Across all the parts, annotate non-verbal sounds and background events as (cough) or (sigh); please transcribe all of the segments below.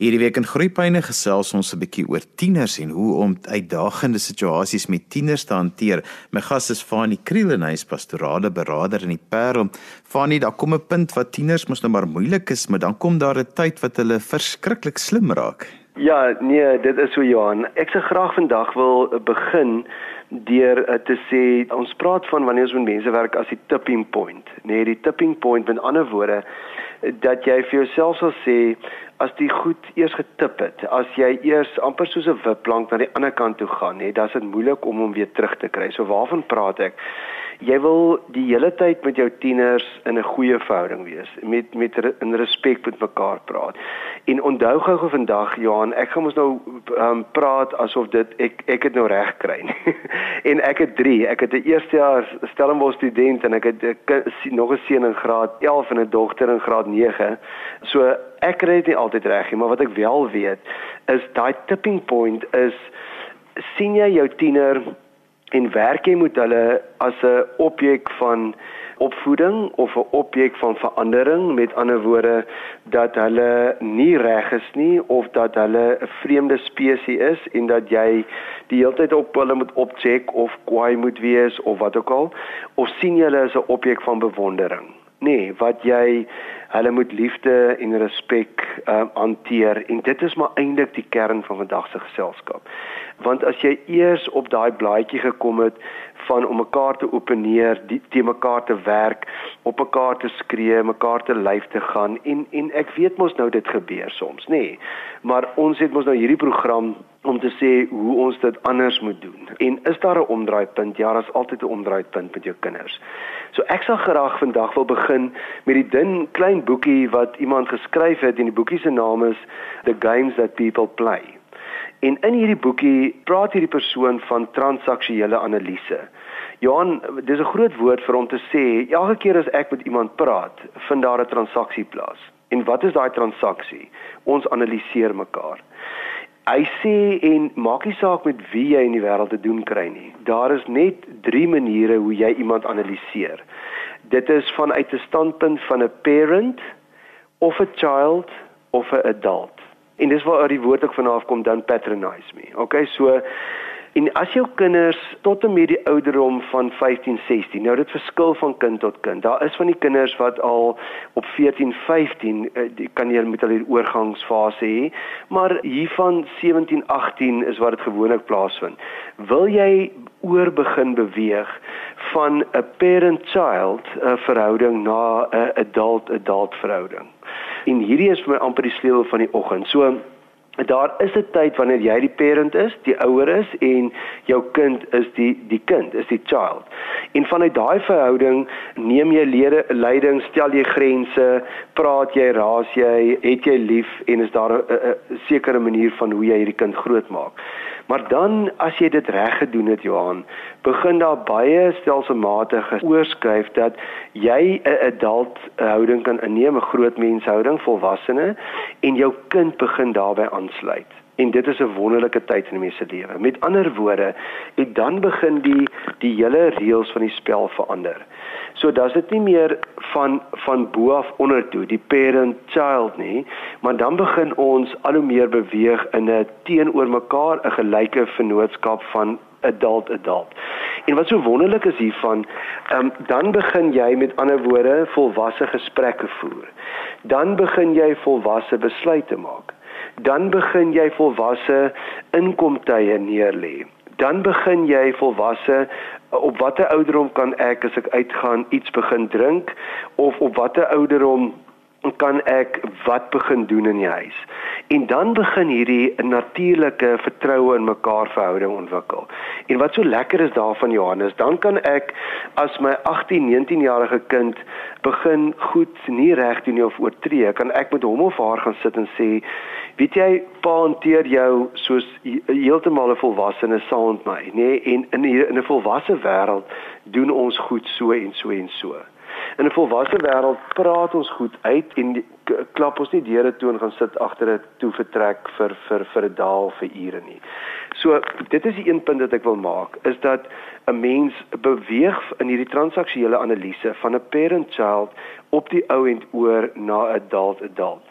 Hierdie week in Groepyne gesels ons 'n bietjie oor tieners en hoe om uitdagende situasies met tieners te hanteer. My gas is Fanie Kriel en hy is pastorale beraader in die Parel. Fanie, daar kom 'n punt wat tieners mos nou maar moeilik is, maar dan kom daar 'n tyd wat hulle verskriklik slim raak. Ja, nee, dit is so Johan. Ek sou graag vandag wil begin deur uh, te sê ons praat van wanneer ons met mense werk as die tipping point. Nee, die tipping point met ander woorde dat jy vir jouself sal sê as die goed eers getip het, as jy eers amper soos 'n wipplank na die ander kant toe gaan, hè, dan is dit moeilik om hom weer terug te kry. So waarvan praat ek? Jy wil die hele tyd met jou tieners in 'n goeie verhouding wees, met met in respek met mekaar praat. En onthou gou vandag Johan, ek gaan mos nou um, praat asof dit ek ek het nou reg kry. (laughs) en ek het 3, ek het 'n eerste jaar Stellenbosch student en ek het ek, nog 'n seun in graad 11 en 'n dogter in graad 9. So ek kry dit nie altyd reg nie, maar wat ek wel weet is daai tipping point is sien jy jou tiener en werk jy met hulle as 'n objek van opvoeding of 'n objek van verandering? Met ander woorde dat hulle nie reg is nie of dat hulle 'n vreemde spesies is en dat jy die hele tyd op hulle moet opcheck of kwaai moet wees of wat ook al? Of sien jy hulle as 'n objek van bewondering? Nee wat jy hulle moet liefde en respek uh, hanteer. En dit is maar eintlik die kern van vandag se geselskap. Want as jy eers op daai blaadjie gekom het van om mekaar te openeer, die te mekaar te werk, op mekaar te skree, mekaar te lyf te gaan en en ek weet mos nou dit gebeur soms, nê. Nee. Maar ons het mos nou hierdie program om te sê hoe ons dit anders moet doen. En is daar 'n omdraaipunt? Ja, daar's altyd 'n omdraaipunt met jou kinders. So ek sal graag vandag wil begin met die dun klein boekie wat iemand geskryf het en die boekie se naam is The Games That People Play. En in hierdie boekie praat hierdie persoon van transaksionele analise. Johan, dis 'n groot woord vir hom te sê, elke keer as ek met iemand praat, vind daar 'n transaksie plaas. En wat is daai transaksie? Ons analiseer mekaar. Hy sê en maak nie saak met wie jy in die wêreld te doen kry nie. Daar is net 3 maniere hoe jy iemand analiseer. Dit is vanuit 'n standpunt van 'n parent of 'n child of 'n adult. En dis waar uit die woord ook vanaf kom dan patronize me. Okay, so En as jou kinders tot en met die ouderdom van 15, 16, nou dit verskil van kind tot kind. Daar is van die kinders wat al op 14, 15 uh, die, kan jy met hulle oorgangsfase hê, maar hier van 17, 18 is waar dit gewoonlik plaasvind. Wil jy oor begin beweeg van 'n parent-child uh, verhouding na 'n adult-adult verhouding? En hierdie is vir my amper die sleutel van die oggend. So daar is 'n tyd wanneer jy die parent is, die ouer is en jou kind is die die kind, is die child. En vanuit daai verhouding neem jy lede leiding, stel jy grense, praat jy, raas jy, het jy lief en is daar 'n sekere manier van hoe jy hierdie kind grootmaak. Maar dan as jy dit reg gedoen het Johan, begin daar baie stelselmatig oorskuif dat jy 'n adult houding kan inneem, 'n groot menshouding, volwassene en jou kind begin daarbey aansluit. En dit is 'n wonderlike tyd in 'n mens se lewe. Met ander woorde, en dan begin die die hele reëls van die spel verander. So dis dit nie meer van van bo af onder toe, die parent child nie, maar dan begin ons al hoe meer beweeg in 'n teenoor mekaar 'n gelyke vennootskap van adult adult. En wat so wonderlik is hiervan, ehm um, dan begin jy met ander woorde volwasse gesprekke voer. Dan begin jy volwasse besluite maak. Dan begin jy volwasse inkomtye neerlê dan begin jy volwasse op watter ouderdom kan ek as ek uitgaan iets begin drink of op watter ouderdom kan ek wat begin doen in die huis. En dan begin hierdie natuurlike vertroue in mekaar verhouding ontwikkel. En wat so lekker is daarvan Johannes, dan kan ek as my 18, 19 jarige kind begin goed nie reg doen nie of oortree, kan ek met hom of haar gaan sit en sê, weet jy, pa hanteer jou soos heeltemal 'n volwassene saam met my, nê? Nee? En in in 'n volwasse wêreld doen ons goed so en so en so. In 'n volwasse wêreld praat ons goed uit en klap ons nie deure toe en gaan sit agter 'n toe vertrek vir vir vir 'n daal vir ure nie. So dit is die een punt wat ek wil maak is dat 'n mens beweeg in hierdie transaksionele analise van 'n parent child op die ou end oor na 'n adult adult.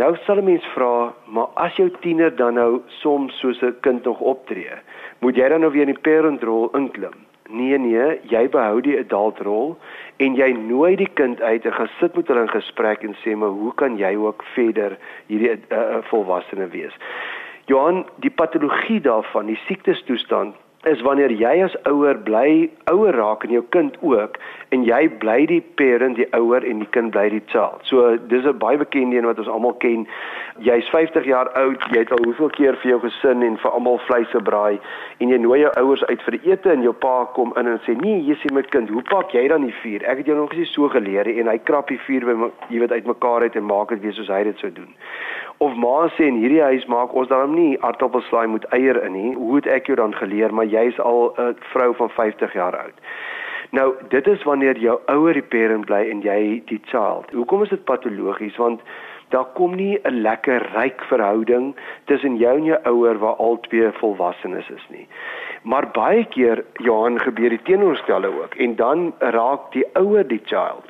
Nou sal 'n mens vra, maar as jou tiener dan nou soms soos 'n kind nog optree, moet jy dan nou weer in die parentrol inklim? Nee nee, jy behou die adultrol en jy nooi die kind uit en gaan sit met hulle in gesprek en sê maar hoe kan jy ook verder hierdie 'n uh, uh, volwassene wees? Johan, die patologie daarvan, die siektestoestand is wanneer jy as ouer bly ouer raak en jou kind ook en jy bly die parent die ouer en die kind bly die child. So dis 'n baie bekende een wat ons almal ken. Jy's 50 jaar oud, jy het al hoeveel keer vir jou gesin en vir almal vleis gebraai en jy nooi jou ouers uit vir ete en jou pa kom in en sê: "Nee, jy sê my kind, hoe pak jy dan die vuur? Ek het jou nog nie so geleer en hy krap die vuur by jy weet uitmekaar uit en maak dit weer soos hy dit sou doen." Of ma sê in hierdie huis maak ons dan nie aardappelslaai met eier in nie. Hoe het ek jou dan geleer? Maar jy's al 'n vrou van 50 jaar oud. Nou, dit is wanneer jou ouer die parent bly en jy die child. Hoekom is dit patologies? Want daar kom nie 'n lekker ryk verhouding tussen jou en jou ouer waar albei volwassenes is nie. Maar baie keer Johan gebeur die teenoorstelle ook en dan raak die ouer die child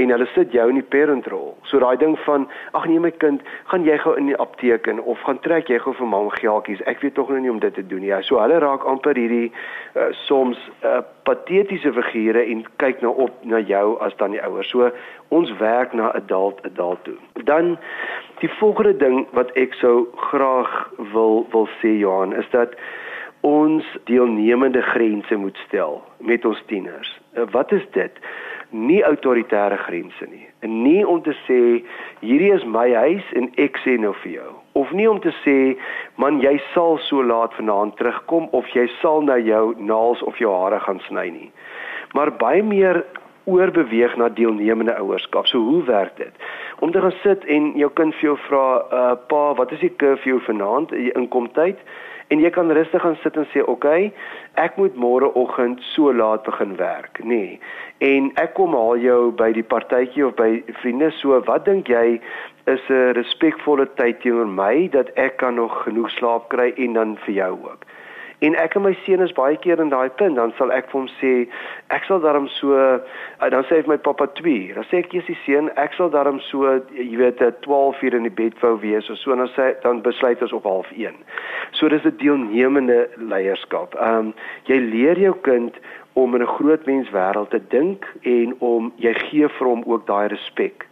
en hulle sit jou in die parent rol. So daai ding van ag nee my kind, gaan jy gou in die apteek in of gaan trek jy gou vir mam geeltjies. Ek weet tog nou nie om dit te doen nie. Ja, so hulle raak amper hierdie uh, soms uh, patetiese figure en kyk nou op na jou as dan die ouers. So ons werk na adult adult toe. Dan die volgende ding wat ek sou graag wil wil sê Johan is dat ons deelnemende grense moet stel met ons tieners. Uh, wat is dit? Nie autoritaire grense nie. En nie om te sê hierdie is my huis en ek sê nou vir jou of nie om te sê man jy sal so laat vanaand terugkom of jy sal na jou naels of jou hare gaan sny nie. Maar baie meer oorbeweeg na deelnemende ouerskap. So hoe werk dit? Om te gaan sit en jou kind vir jou vra, uh, "Pa, wat is die curfew vanaand? Die inkomtyd?" En jy kan rustig gaan sit en sê, "Oké, okay, ek moet môreoggend so laat begin werk." Nee. En ek kom haal jou by die partytjie of by vriende, so wat dink jy is 'n respekvolle tyd teenoor my dat ek kan nog genoeg slaap kry en dan vir jou ook. En ek en my seun is baie keer in daai punt, dan sal ek vir hom sê, ek sal daarom so eh, dan sê hy vir my pappa 2. Dan sê ek Jesus seun, ek sal daarom so jy weet 12 uur in die bed wou wees of so en dan sê dan besluit ons op half 1. So dis 'n deelnemende leierskap. Ehm um, jy leer jou kind om in 'n groot mens wêreld te dink en om jy gee vir hom ook daai respek.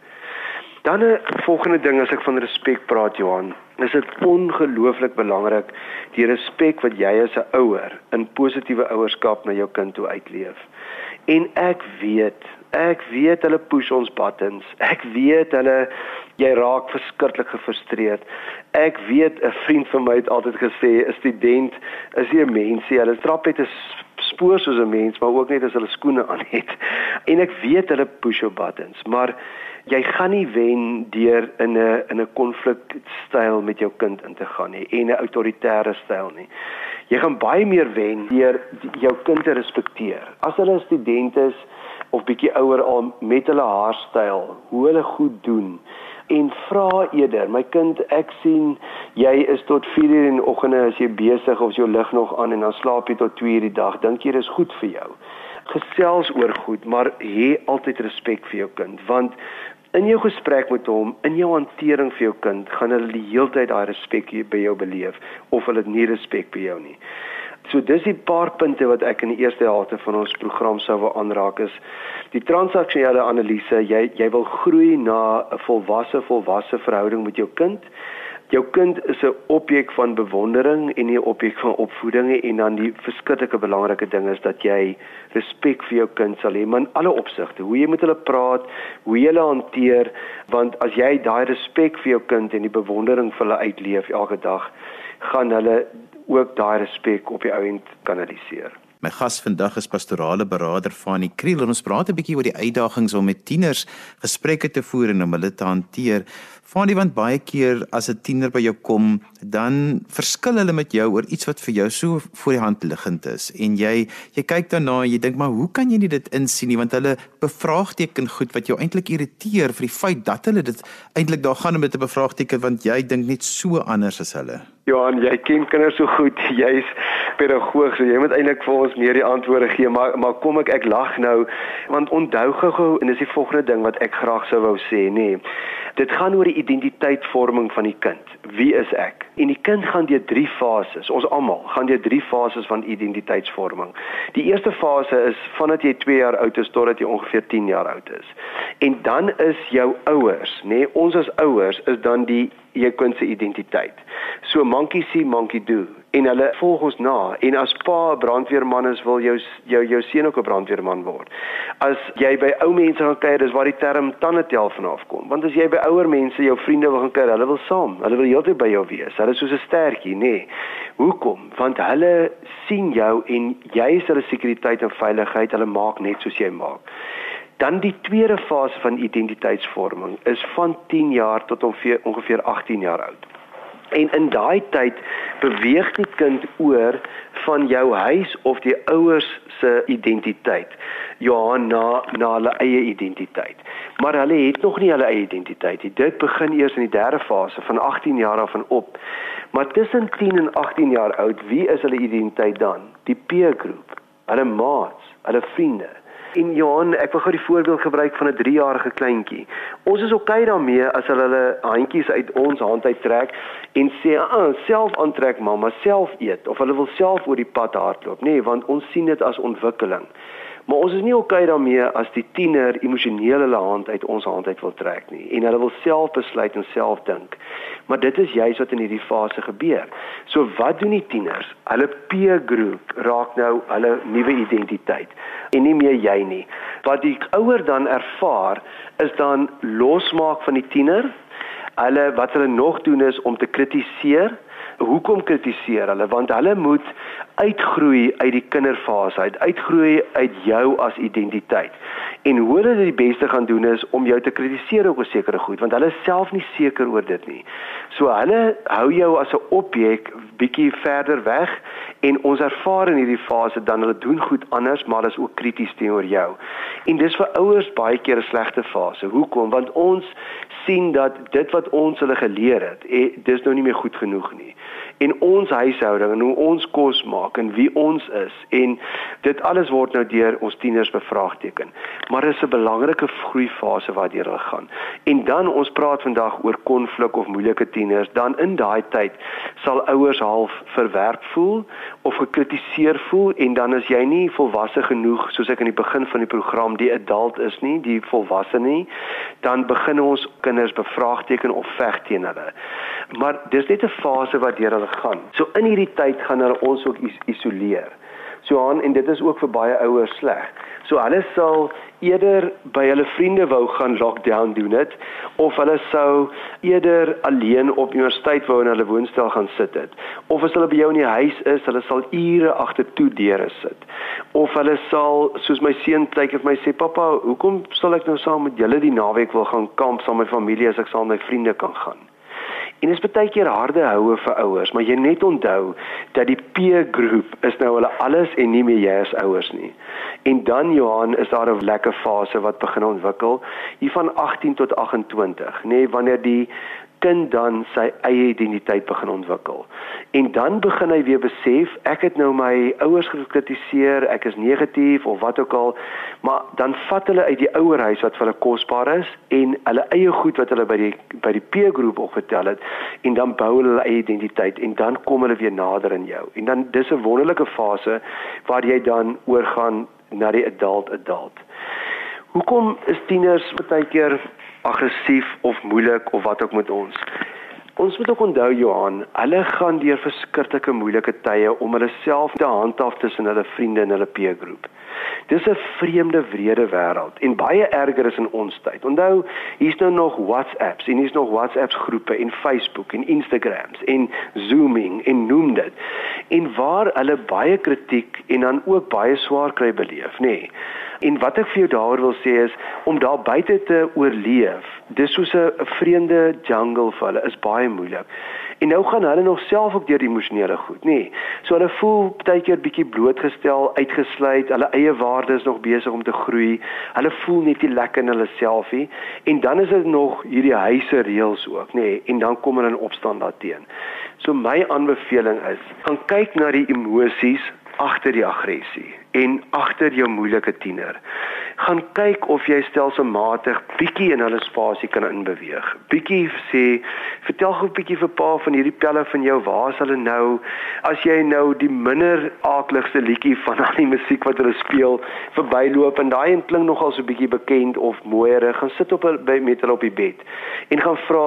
Dan 'n volgende ding as ek van respek praat Johan, is dit ongelooflik belangrik die respek wat jy as 'n ouer in positiewe ouerskap na jou kind toe uitleef. En ek weet, ek weet hulle push ons buttons. Ek weet hulle jy raak verskriklik gefrustreerd. Ek weet 'n vriend van my het altyd gesê 'n student is nie 'n mensie, hulle trap net 'n spoor soos 'n mens, maar ook net as hulle skoene aan het. En ek weet hulle push jou buttons, maar jy gaan nie wen deur in 'n in 'n konflikstyl met jou kind in te gaan nie en 'n autoritaire styl nie. Jy gaan baie meer wen deur jou kind te respekteer. As hulle 'n student is of bietjie ouer al met hulle haarstyl, hoe hulle goed doen en vra eerder, my kind, ek sien jy is tot 4:00 in die oggend as jy besig of jou lig nog aan en dan slaap jy tot 2:00 die dag. Dink jy dis goed vir jou? Gesels oor goed, maar hê altyd respek vir jou kind, want in jou gesprek met hom, in jou hantering vir jou kind, gaan hulle die hele tyd daai respek by jou beleef of hulle nie respek vir jou nie. So dis die paar punte wat ek in die eerste helfte van ons program sou wil aanraak is die transaksionele analise. Jy jy wil groei na 'n volwasse volwasse verhouding met jou kind jou kind is 'n objek van bewondering en nie 'n objek van opvoeding en dan die verskriklike belangrike ding is dat jy respek vir jou kind sal hê in alle opsigte hoe jy met hulle praat hoe jy hulle hanteer want as jy daai respek vir jou kind en die bewondering vir hulle uitleef elke dag gaan hulle ook daai respek op die ou end kanaliseer. My gas vandag is pastorale beraader Fanie Kriel. En ons praat 'n bietjie oor die uitdagings om met tieners gesprekke te voer en om hulle te hanteer. Fanie, want baie keer as 'n tiener by jou kom, dan verskil hulle met jou oor iets wat vir jou so voor die hand liggend is en jy jy kyk daarna en jy dink maar hoe kan jy nie dit insien nie want hulle bevraagteken goed wat jou eintlik irriteer vir die feit dat hulle dit eintlik daar gaan om dit te bevraagteken want jy dink net so anders as hulle. Johan, jy ken kinders so goed. (laughs) Jy's pedagoog, so jy moet eintlik vir ons meer die antwoorde gee, maar maar kom ek ek lag nou want onthou gou en dis die volgende ding wat ek graag sou wou sê, nê. Nee, dit gaan oor die identiteitsvorming van die kind. Wie is ek? En die kind gaan deur drie fases. Ons almal gaan deur drie fases van identiteitsvorming. Die eerste fase is vandat jy 2 jaar oud is totdat jy ongeveer 10 jaar oud is. En dan is jou ouers, nê, nee, ons as ouers is dan die jou kind se identiteit. So monkey see monkey do en hulle volg ons na en as pa 'n brandweerman is wil jou jou jou seun ook 'n brandweerman word. As jy by ou mense gaan kuier, dis waar die term tandetel vanaf kom. Want as jy by ouer mense, jou vriende wil gaan kuier, hulle wil saam, hulle wil heeltyd by jou wees. Hulle is soos 'n stertjie, nê. Nee. Hoekom? Want hulle sien jou en jy is hulle sekuriteit en veiligheid. Hulle maak net soos jy maak. Dan die tweede fase van identiteitsvorming is van 10 jaar tot ongeveer 18 jaar oud. En in daai tyd beweeg die kind oor van jou huis of die ouers se identiteit ja na na hulle eie identiteit. Maar hulle het nog nie hulle eie identiteit nie. Dit begin eers in die derde fase van 18 jaar af en op. Maar tussen 10 en 18 jaar oud, wie is hulle identiteit dan? Die peer groep, hulle maats, hulle vriende. En Johan, ek wil gou die voorbeeld gebruik van 'n 3-jarige kleintjie. Ons is oukei daarmee as hulle hulle handjies uit ons hand uittrek en sê, "Ag, ah, self aantrek mamma, self eet" of hulle wil self oor die pad hardloop. Nee, want ons sien dit as ontwikkeling. Maar ons is nie oukei daarmee as die tiener emosioneel hulle hand uit ons hand uit wil trek nie en hulle wil self besluit en self dink. Maar dit is juist wat in hierdie fase gebeur. So wat doen die tieners? Hulle peer groep raak nou hulle nuwe identiteit en nie meer jy nie. Wat die ouer dan ervaar is dan losmaak van die tiener. Hulle wat hulle nog doen is om te kritiseer hoekom kritiseer hulle? Want hulle moet uitgroei uit die kinderfase uit uitgroei uit jou as identiteit. En hoe hulle die beste gaan doen is om jou te kritiseer oor sekere goed want hulle is self nie seker oor dit nie. So hulle hou jou as 'n objek bietjie verder weg en ons ervaar in hierdie fase dan hulle doen goed anders maar hulle is ook krities teenoor jou. En dis vir ouers baie keer 'n slegte fase. Hoekom? Want ons sien dat dit wat ons hulle geleer het, eh, dis nou nie meer goed genoeg nie. En ons huishouding en hoe ons kos maak en wie ons is en dit alles word nou deur ons tieners bevraagteken. Maar dit is 'n belangrike groeifase waardeur hulle gaan. En dan ons praat vandag oor konflik of moeilike tieners, dan in daai tyd sal ouers half verwerp voel of gekritiseer voel en dan is jy nie volwasse genoeg soos ek in die begin van die program die adult is nie, die volwasse nie, dan begin ons kinders bevraagteken of veg teen hulle. Maar dis net 'n fase wat deur hulle gaan. So in hierdie tyd gaan hulle ons ook is isoleer. So aan en dit is ook vir baie ouers sleg. So hulle sal eerder by hulle vriende wou gaan lockdown doen dit of hulle sou eerder alleen op universiteit wou in hulle woonstel gaan sit het. Of as hulle by jou in die huis is, hulle sal ure agter toe deure sit. Of hulle sal soos my seun kyk en my sê pappa, hoekom sal ek nou saam met julle die naweek wil gaan kamp saam met my familie as ek saam met my vriende kan gaan? En dit is baie keer harde houe vir ouers, maar jy net onthou dat die peer groep is nou hulle alles en nie meer jy as ouers nie. En dan Johan is daar 'n lekker fase wat begin ontwikkel hier van 18 tot 28, nê, nee, wanneer die kind dan sy eie identiteit begin ontwikkel. En dan begin hy weer besef, ek het nou my ouers gekritiseer, ek is negatief of wat ook al, maar dan vat hulle uit die ouerhuis wat vir hulle kosbaar is en hulle eie goed wat hulle by die by die peergroep opgetel het en dan bou hulle hulle eie identiteit en dan kom hulle weer nader aan jou. En dan dis 'n wonderlike fase waar jy dan oorgaan na die adult adult. Hoekom is tieners baie keer aggressief of moeilik of wat ook met ons. Ons moet ook onthou Johan, hulle gaan deur verskriklike moeilike tye om hulle self te handhaaf tussen hulle vriende en hulle peergroep. Dis 'n vreemde wrede wêreld en baie erger is in ons tyd. Onthou, hier's nou nog WhatsApps en hier's nog WhatsApps groepe en Facebook en Instagrams en Zooming en noem dit. En waar hulle baie kritiek en dan ook baie swaar kry beleef, nê. Nee. En wat ek vir jou daaroor wil sê is om daar buite te oorleef. Dis soos 'n vreemde jungle vir hulle is baie moeilik. En nou gaan hulle nog self ook deur die emosionele goed, nê. Nee. So hulle voel baie keer bietjie blootgestel, uitgesluit, hulle eie waardes nog besig om te groei. Hulle voel net nie lekker in hulle selfie en dan is dit nog hierdie huise reëls ook, nê. Nee. En dan kom hulle in opstand daarteen. So my aanbeveling is, gaan kyk na die emosies agter die aggressie en agter jou moeilike tiener. Gaan kyk of jy stelselmatig bietjie in hulle spasie kan inbeweeg. Bietjie sê, vertel gou bietjie vir pa van hierdie pelle van jou, waar is hulle nou? As jy nou die minder aakligste liedjie van al die musiek wat hulle speel verbyloop en daai klink nogal so bietjie bekend of mooiere, gaan sit op by met hulle op die bed en gaan vra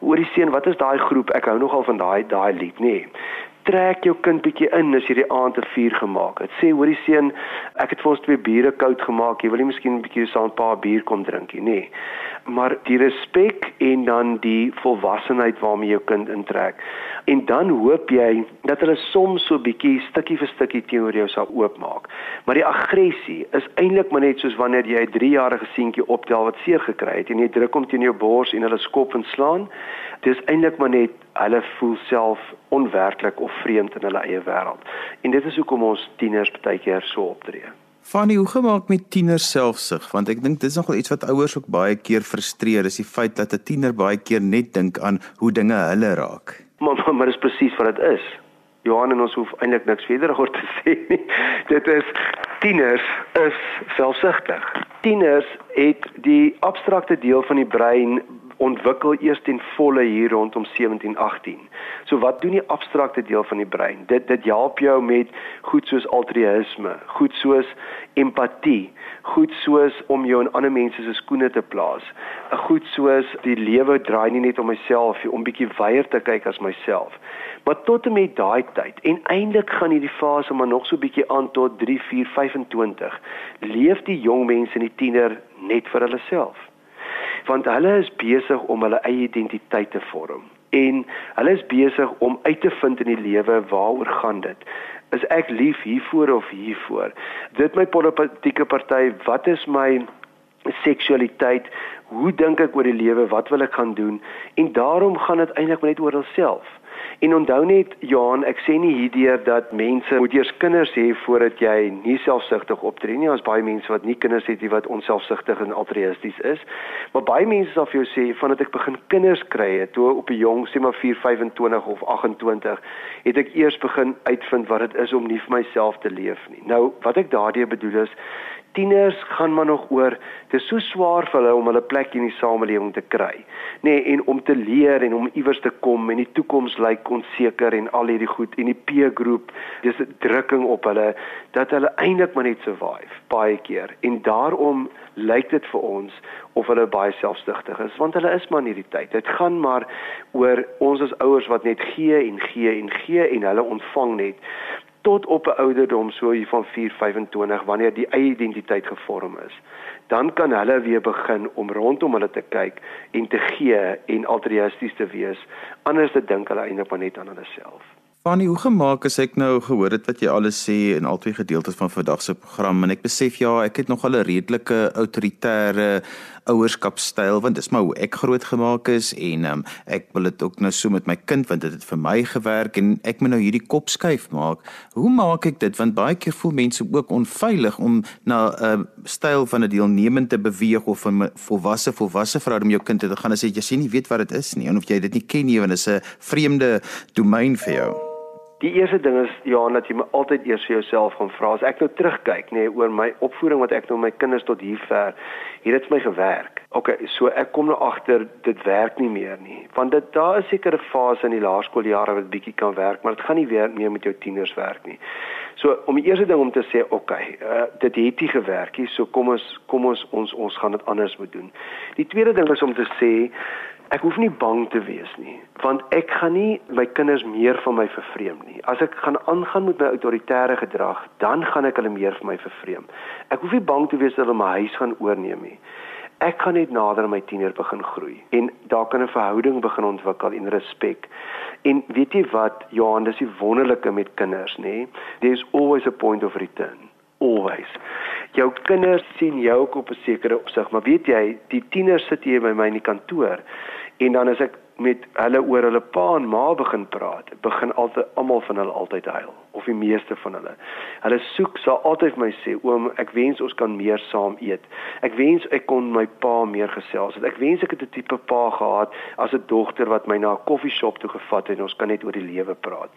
oor die seun, wat is daai groep? Ek hou nogal van daai daai lied, nê. Nee trek jou kind bietjie in as jy die aand 'n vuur gemaak het. Sê hoorie seun, ek het vir ons twee biere koud gemaak. Jy wil nie miskien 'n bietjie saam 'n paar bier kom drink nie, nee. Maar die respek en dan die volwassenheid waarmee jou kind intrek. En dan hoop jy dat hulle soms so bietjie stukkie vir stukkie teenoor jou sal oopmaak. Maar die aggressie is eintlik maar net soos wanneer jy 'n 3-jarige seentjie optel wat seer gekry het en jy druk hom teen jou bors en hulle skop en slaan. Dis eintlik maar net hulle voel self onwerklik of vreemd in hulle eie wêreld. En dit is hoekom ons tieners baie keer so optree. Fanny, hoe gemaak met tieners selfsug? Want ek dink dis nogal iets wat ouers ook baie keer frustreer, is die feit dat 'n tiener baie keer net dink aan hoe dinge hulle raak. Maar maar, maar dis presies wat dit is. Johan en ons hoef eintlik niks verder oor te (laughs) sê nie. Dit is tieners is selfsugtig. Tieners het die abstrakte deel van die brein ontwikkel eers ten volle hier rondom 1718. So wat doen die abstrakte deel van die brein? Dit dit help jou met goed soos altruïsme, goed soos empatie, goed soos om jou in ander mense se skoene te plaas. 'n Goed soos die lewe draai nie net om myself nie, om bietjie weier te kyk as myself. Maar tot en met daai tyd en eintlik gaan hierdie fase maar nog so bietjie aan tot 3, 4, 25. Leef die jong mense en die tiener net vir hulle self want hulle is besig om hulle eie identiteit te vorm. En hulle is besig om uit te vind in die lewe waaroor gaan dit. Is ek lief hiervoor of hiervoor? Dit my politieke party wat is my seksualiteit? Hoe dink ek oor die lewe? Wat wil ek gaan doen? En daarom gaan dit eintlik net oor hulself En onthou net Johan, ek sê nie hierdeur dat mense moet eers kinders hê voordat jy nie selfsugtig optree nie. Ons baie mense wat nie kinders het nie wat onselfsugtig en altruïsties is. Maar baie mense sal vir jou sê vandat ek begin kinders kry het, toe op 'n jong sê maar 4, 25 of 28, het ek eers begin uitvind wat dit is om nie vir myself te leef nie. Nou, wat ek daardie bedoel is, tieners gaan maar nog oor. Dit is so swaar vir hulle om hulle plek in die samelewing te kry. Nê nee, en om te leer en om iewers te kom en die toekoms lyk onseker en al hierdie goed en die peer groep dis 'n drukking op hulle dat hulle eintlik maar net survive baie keer. En daarom lyk dit vir ons of hulle baie selfsugtig is want hulle is maar in hierdie tyd. Dit gaan maar oor ons as ouers wat net gee en gee en gee en hulle ontvang net tot op 'n ouderdom so hier van 425 wanneer die eie identiteit gevorm is dan kan hulle weer begin om rondom hulle te kyk en te gee en altruïsties te wees anders te dink hulle eintlik maar net aan hulle self Fanny, hoe gemaak as ek nou gehoor het wat jy alles sê in albei gedeeltes van vandag se program en ek besef ja, ek het nog al 'n redelike autoritaire ouerskapstyl want dis maar hoe ek grootgemaak is en um, ek wil dit ook nou so met my kind want dit het vir my gewerk en ek moet nou hierdie kop skuif maak. Hoe maak ek dit want baie keer voel mense ook onveilig om na 'n uh, styl van 'n deelnemend te beweeg of 'n volwasse volwasse verhouding met jou kind te gaan as jy jy nie weet wat dit is nie en of jy dit nie ken nie want dit is 'n vreemde domein vir jou. Die eerste ding is ja, dat jy altyd eers vir jouself gaan vra as ek nou terugkyk nê nee, oor my opvoeding wat ek nou my kinders tot hier ver, het dit vir my gewerk. OK, so ek kom nou agter dit werk nie meer nie. Want dit daar is sekere fase in die laerskooljare wat bietjie kan werk, maar dit gaan nie weer meer met jou tieners werk nie. So om die eerste ding om te sê, OK, uh, dit het nie gewerk nie, so kom ons kom ons ons ons gaan dit anders moet doen. Die tweede ding is om te sê Ek hoef nie bang te wees nie, want ek gaan nie my kinders meer van my vervreem nie. As ek gaan aangaan met my autoritaire gedrag, dan gaan ek hulle meer van my vervreem. Ek hoef nie bang te wees dat hulle my huis gaan oorneem nie. Ek gaan net nader aan my tiener begin groei en daar kan 'n verhouding begin ontwikkel en respek. En weet jy wat, Johan, dis die wonderlike met kinders, nê? There's always a point of return. Always jou kinders sien jou op 'n sekere opsig, maar weet jy, die tieners sit hier by my in die kantoor en dan as ek met hulle oor hulle pa en ma begin praat, begin altyd almal van hulle altyd huil of die meeste van hulle. Hulle soek sal altyd my sê, "Oom, ek wens ons kan meer saam eet. Ek wens ek kon my pa meer gesels het. Ek wens ek het 'n tipe pa gehad as 'n dogter wat my na 'n koffieshop toe gevat het en ons kan net oor die lewe praat."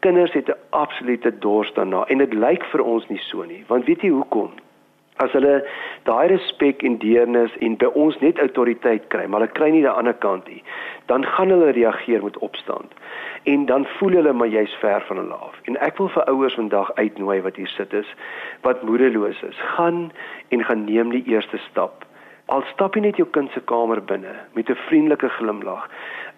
Kinders het 'n absolute dors daarna en dit lyk vir ons nie so nie, want weet jy hoekom? As hulle daai respek en deernis en by ons net autoriteit kry, maar hulle kry nie die ander kant nie, dan gaan hulle reageer met opstand. En dan voel hulle maar jy's ver van hulle af. En ek wil vir ouers vandag uitnooi wat hier sit is, wat moedeloos is, gaan en gaan neem die eerste stap. Al stap jy net jou kind se kamer binne met 'n vriendelike glimlag.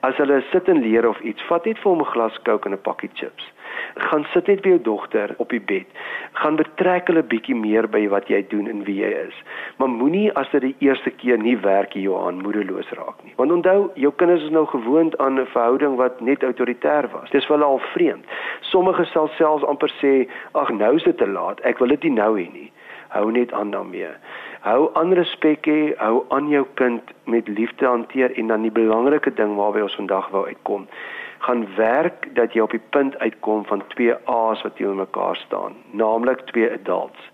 As hulle sit en leer of iets, vat net vir hom 'n glas Coke en 'n pakkie chips gaan sit net by jou dogter op die bed. Gaan betrek hulle bietjie meer by wat jy doen en wie jy is. Maar moenie as dit die eerste keer nie werk hier Johan moedeloos raak nie. Want onthou, jou kinders is nou gewoond aan 'n verhouding wat net autoritair was. Dis vir hulle al vreemd. Sommige sal selfs amper sê, "Ag, nou is dit te laat. Ek wil dit nie nou hê nie." Hou net aan daarmee. Hou aan respek hê, hou aan jou kind met liefde hanteer en dan die belangrike ding waarby ons vandag wou uitkom gaan werk dat jy op die punt uitkom van twee A's wat teenoor mekaar staan, naamlik twee adults.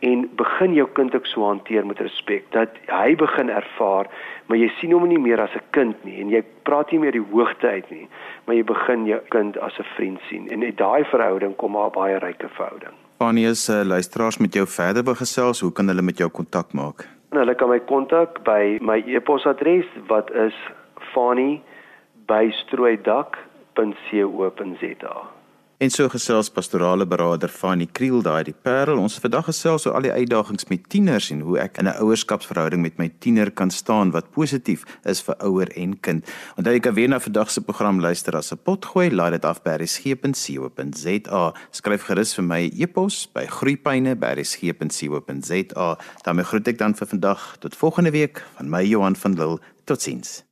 En begin jou kind ook so hanteer met respek dat hy begin ervaar, maar jy sien hom nie meer as 'n kind nie en jy praat nie meer die hoogte uit nie, maar jy begin jou kind as 'n vriend sien en uit daai verhouding kom maar baie ryke verhouding. Wanneer is uh, luisteraars met jou verder begesels, hoe kan hulle met jou kontak maak? Hulle kan my kontak by my e-posadres wat is fani by strooidak.co.za. En so gesels pastorale beraader Fanie Kriel daai die Parel. Ons vandag gesels oor al die uitdagings met tieners en hoe ek in 'n ouerskapsverhouding met my tiener kan staan wat positief is vir ouer en kind. Onthou jy kan weer na vandag se program luister as 'n potgooi. Laai dit af by resgep.co.za. Skryf gerus vir my e-pos by groeipyne@resgep.co.za. daarmee groet ek dan vir vandag tot volgende week van my Johan van Lille. Totsiens.